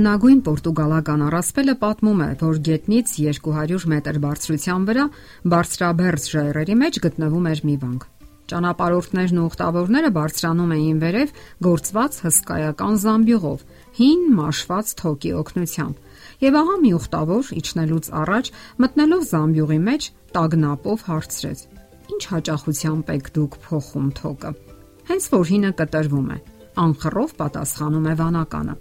Հնագույն Պորտուգալական առասպելը պատմում է, որ գետնից 200 մետր բարձրության վրա բարձրաբերձ ժայռերի մեջ գտնվում էր մի վանք։ Ճանապարհորդներն ու ուխտավորները բարձրանում էին վերև գործված հսկայական զամբյուղով, հին մաշված թոկի օգնությամբ։ Եվ ահա մի ուխտավոր իջնելուց առաջ մտնելով զամբյուղի մեջ տագնապով հարցրեց. Ինչ հաճախությամբ եք դուք փոխում թոկը։ Հենց որ հինը կտրվում է, անխռով պատասխանում է վանականը։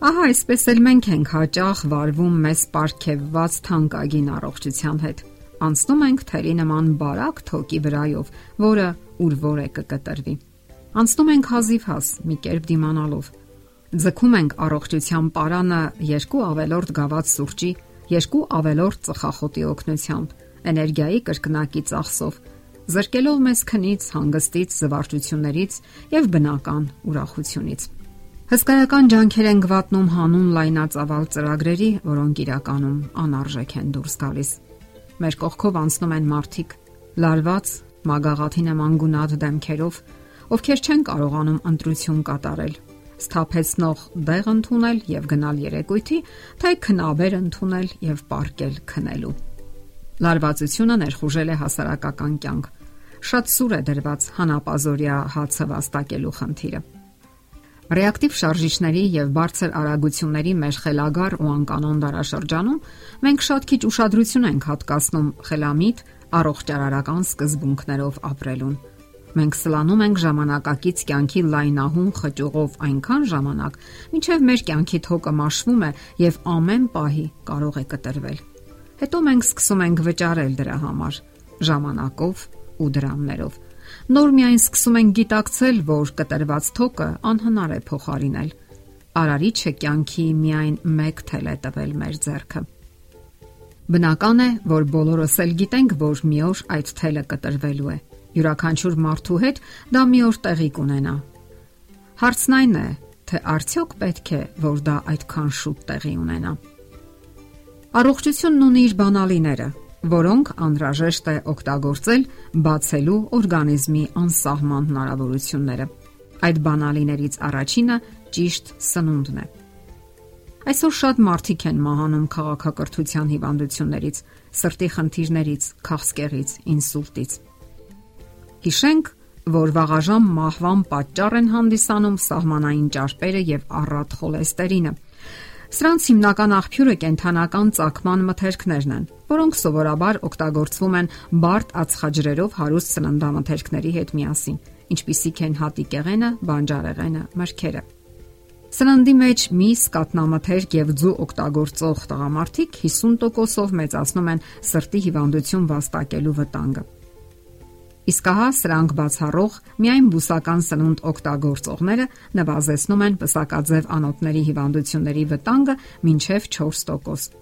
Ահա այսպես էլ մենք ենք հաճախ վարվում մեզ ապարքեված թանկագին առողջության հետ։ Անցնում ենք թերի նման բարակ թոկի վրայով, որը ուր որ է կկտրվի։ Անցնում ենք հազիվ հաս մի կերպ դիմանալով։ Ձգում ենք առողջության պարանը երկու ավելորդ գաված սուրճի, երկու ավելորդ ծխախոտի օգնությամբ, էներգիայի կրկնակի ծախսով, զրկելով մեզ քնից, հանգստից, զվարճություններից եւ բնական ուրախությունից։ Հսկայական ջանքեր են գվատնում հանուն լայնածավալ ծրագրերի, որոնք իրականում անարժեք են դուրս գալիս։ Մեր կողքով անցնում են մարդիկ, լարված, մագաղաթի նման գունատ դեմքերով, ովքեր չեն կարողանում ընտրություն կատարել, սթափեցնող դեղ ընդունել եւ գնալ երեկույթի, թե քնաբեր ընդունել եւ պարկել քնելու։ Լարվածությունը ներխուժել է հասարակական կյանք։ Շատ սուր է դրված հանապազորյա հացը վաստակելու խնդիրը։ Ռեակտիվ շարժիչների եւ բարձր արագությունների մեր խելագար ու անկանոն դարաշրջանում մենք շատ քիչ ուշադրություն ենք հատկացնում խելամիտ առողջարարական սկզբունքներով ապրելուն։ Մենք սլանում ենք ժամանակակից կյանքի լայնահուն խճուղով այնքան ժամանակ, մինչև մեր կյանքի թոկը մաշվում է եւ ամեն պահի կարող է կտրվել։ Հետո մենք սկսում ենք վճարել դրա համար ժամանակով ու դրամներով նոր միայն սկսում ենք գիտակցել, որ կտրված թոկը անհնար է փոխարինել։ Արարիչը կյանքի միայն մեկ թել է տվել մեր ձեռքը։ Բնական է, որ բոլորս էլ գիտենք, որ մի օր այդ թելը կտրվելու է։ Յուրաքանչյուր մարդու հետ դա մի օր տեղի կունենա։ Հարցն այն է, թե արդյոք պետք է, որ դա այդքան շուտ տեղի ունենա։ Առողջությունն ունի իր բանալիները, որոնք անհրաժեշտ է օգտագործել բացելու օրգանիզմի անսահման հնարավորությունները։ Այդ բանալիներից առաջինը ճիշտ սնունդն է։ Այսօր շատ մարդիկ են մահանում քաղաքակրթության հիվանդություններից, սրտի խնդիրներից, քաղցկեղից, ինսուլտից։ Հիշենք, որ վաղաժամ մահվան պատճառ են հանդիսանում սահմանային ճարպերը եւ առատ խոլեստերինը Սրանց հիմնական աղբյուրը կենթանական ցակման մթերքներն են, որոնք սովորաբար օգտագործվում են բարդ ածխաջրերով հարուստ սննդամթերքների հետ միասին, ինչպիսիք են հատիկեղենը, բանջարեղենը, մրգերը։ Սննդի մեջ միս, կատնամթերք եւ ձու օգտագործող տղամարդիկ 50%-ով մեծացնում են սրտի հիվանդություն վաստակելու վտանգը։ Իսկ ահա սրանք բացառող միայն բուսական սնունդ օգտագործողները նվազեցնում են պսակաձև անոթների հիվանդությունների վտանգը մինչև 4%։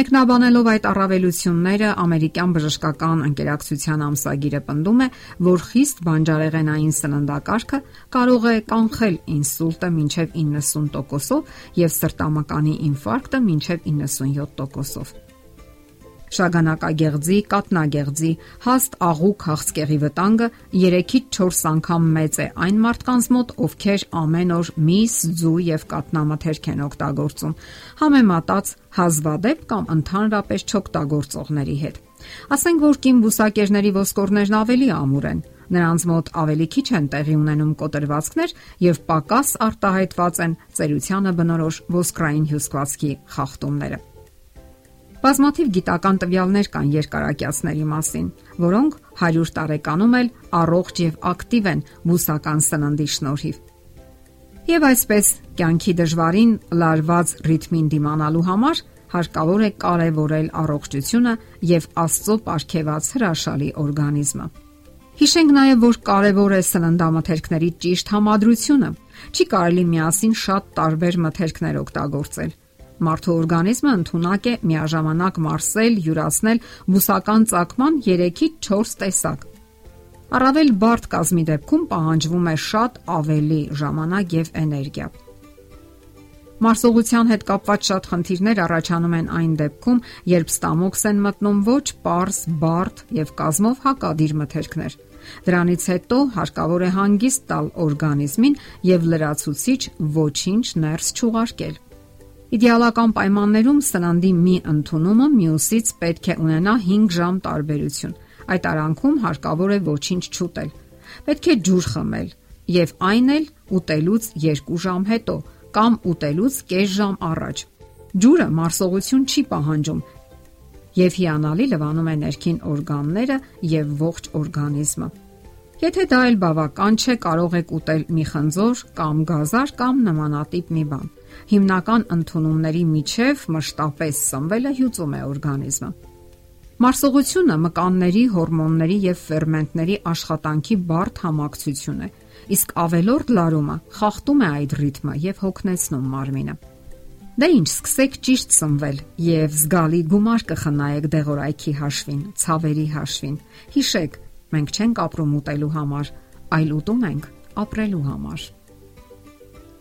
Մեկնաբանելով այդ առավելությունները, ամերիկյան բժշկական ընկերակցության ամսագիրը պնդում է, որ խիստ բանջարեղենային սննդակարգը կարող է կանխել ինսուլտը մինչև 90%-ով եւ սրտամկանի ինֆարկտը մինչև 97%-ով։ Շագանակագեղձի, կատնագեղձի, հաստ աղուք հաղցկեղի վտանգը 3-ից 4 անգամ մեծ է այն մարդկանց մոտ, ովքեր ամեն օր միս, ձու եւ կատնամթերք են օգտագործում, համեմատած հազվադեպ կամ ընդհանրապես չօգտագործողների հետ։ Ասենք որ կին բուսակերների ոսկորներն ավելի ամուր են, նրանց մոտ ավելի քիչ են տեղի ունենում կոտրվածքներ եւ պակաս արտահայտված են ծերությանը բնորոշ ոսկրային հյուսվածքի խախտումները։ Բազմաթիվ գիտական տվյալներ կան երկարակյացների մասին, որոնք 100 տարեկանում էլ առողջ եւ ակտիվ են բուսական սննդի շնորհիվ։ Եվ այսպես, կյանքի դժվարին լարված ռիթմին դիմանալու համար հարկավոր է կարևորել առողջությունը եւ Աստծո ապարգեված հրաշալի օրգանիզմը։ Հիշենք նաև, որ կարևոր է սննդամթերքների ճիշտ համադրությունը։ Չի կարելի միասին շատ տարբեր մթերքներ օգտագործել Մարդու օրգանիզմը ընդունակ է միաժամանակ մարսել, յուրացնել բուսական ծակման 3-ից 4 տեսակ։ Առավել բարդ կազմի դեպքում պահանջվում է շատ ավելի ժամանակ եւ էներգիա։ Մարսողության հետ կապված շատ խնդիրներ առաջանում են այն դեպքում, երբ ստամոքս են մտնում ոչ པարս, բարդ եւ կազմով հակադիր մթերքներ։ Դրանից հետո հարկավոր է հանգիստ տալ օրգանիզմին եւ լրացուցիչ ոչինչ ներս չուղարկել։ Իդեալական պայմաններում սննդի մի ընդունումը մյուսից պետք է ունենա 5 ժամ տարբերություն։ Այդ արանքում հարկավոր է ոչինչ չուտել։ Պետք է ջուր խմել եւ այն էլ ուտելուց 2 ժամ հետո կամ ուտելուց կես ժամ առաջ։ Ջուրը մարսողություն չի պահանջում եւ հիանալի լվանում է ներքին օրգանները եւ ողջ օրգանիզմը։ Եթե դա էլ բավական չէ, կարող եք ուտել մի խնձոր կամ գազար կամ նմանատիպ մի բան։ Հիմնական ընդունումների միջև մշտապես սնվելը հյուծում է օրգանիզմը։ Մարսողությունը մկանների, հորմոնների եւ ֆերմենտների աշխատանքի բարդ համակցություն է, իսկ ավելորդ լարումը խախտում է այդ ռիթմը եւ հոգնեցնում մարմինը։ Դե ինչ, սկսեք ճիշտ սնվել եւ զգալի գումար կխնայեք դեղորայքի հաշվին, ցավերի հաշվին։ Հիշեք, մենք չենք ապրում ուտելու համար, այլ ուտում ենք ապրելու համար։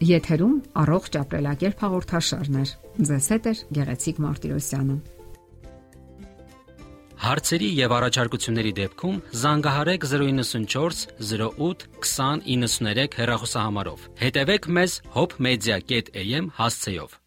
Եթերում առողջ ապրելակերպ հաղորդաշարներ։ Ձեզ հետ է Գեղեցիկ Մարտիրոսյանը։ Հարցերի եւ առաջարկությունների դեպքում զանգահարեք 094 08 2093 հեռախոսահամարով։ Հետևեք մեզ hopmedia.am հասցեով։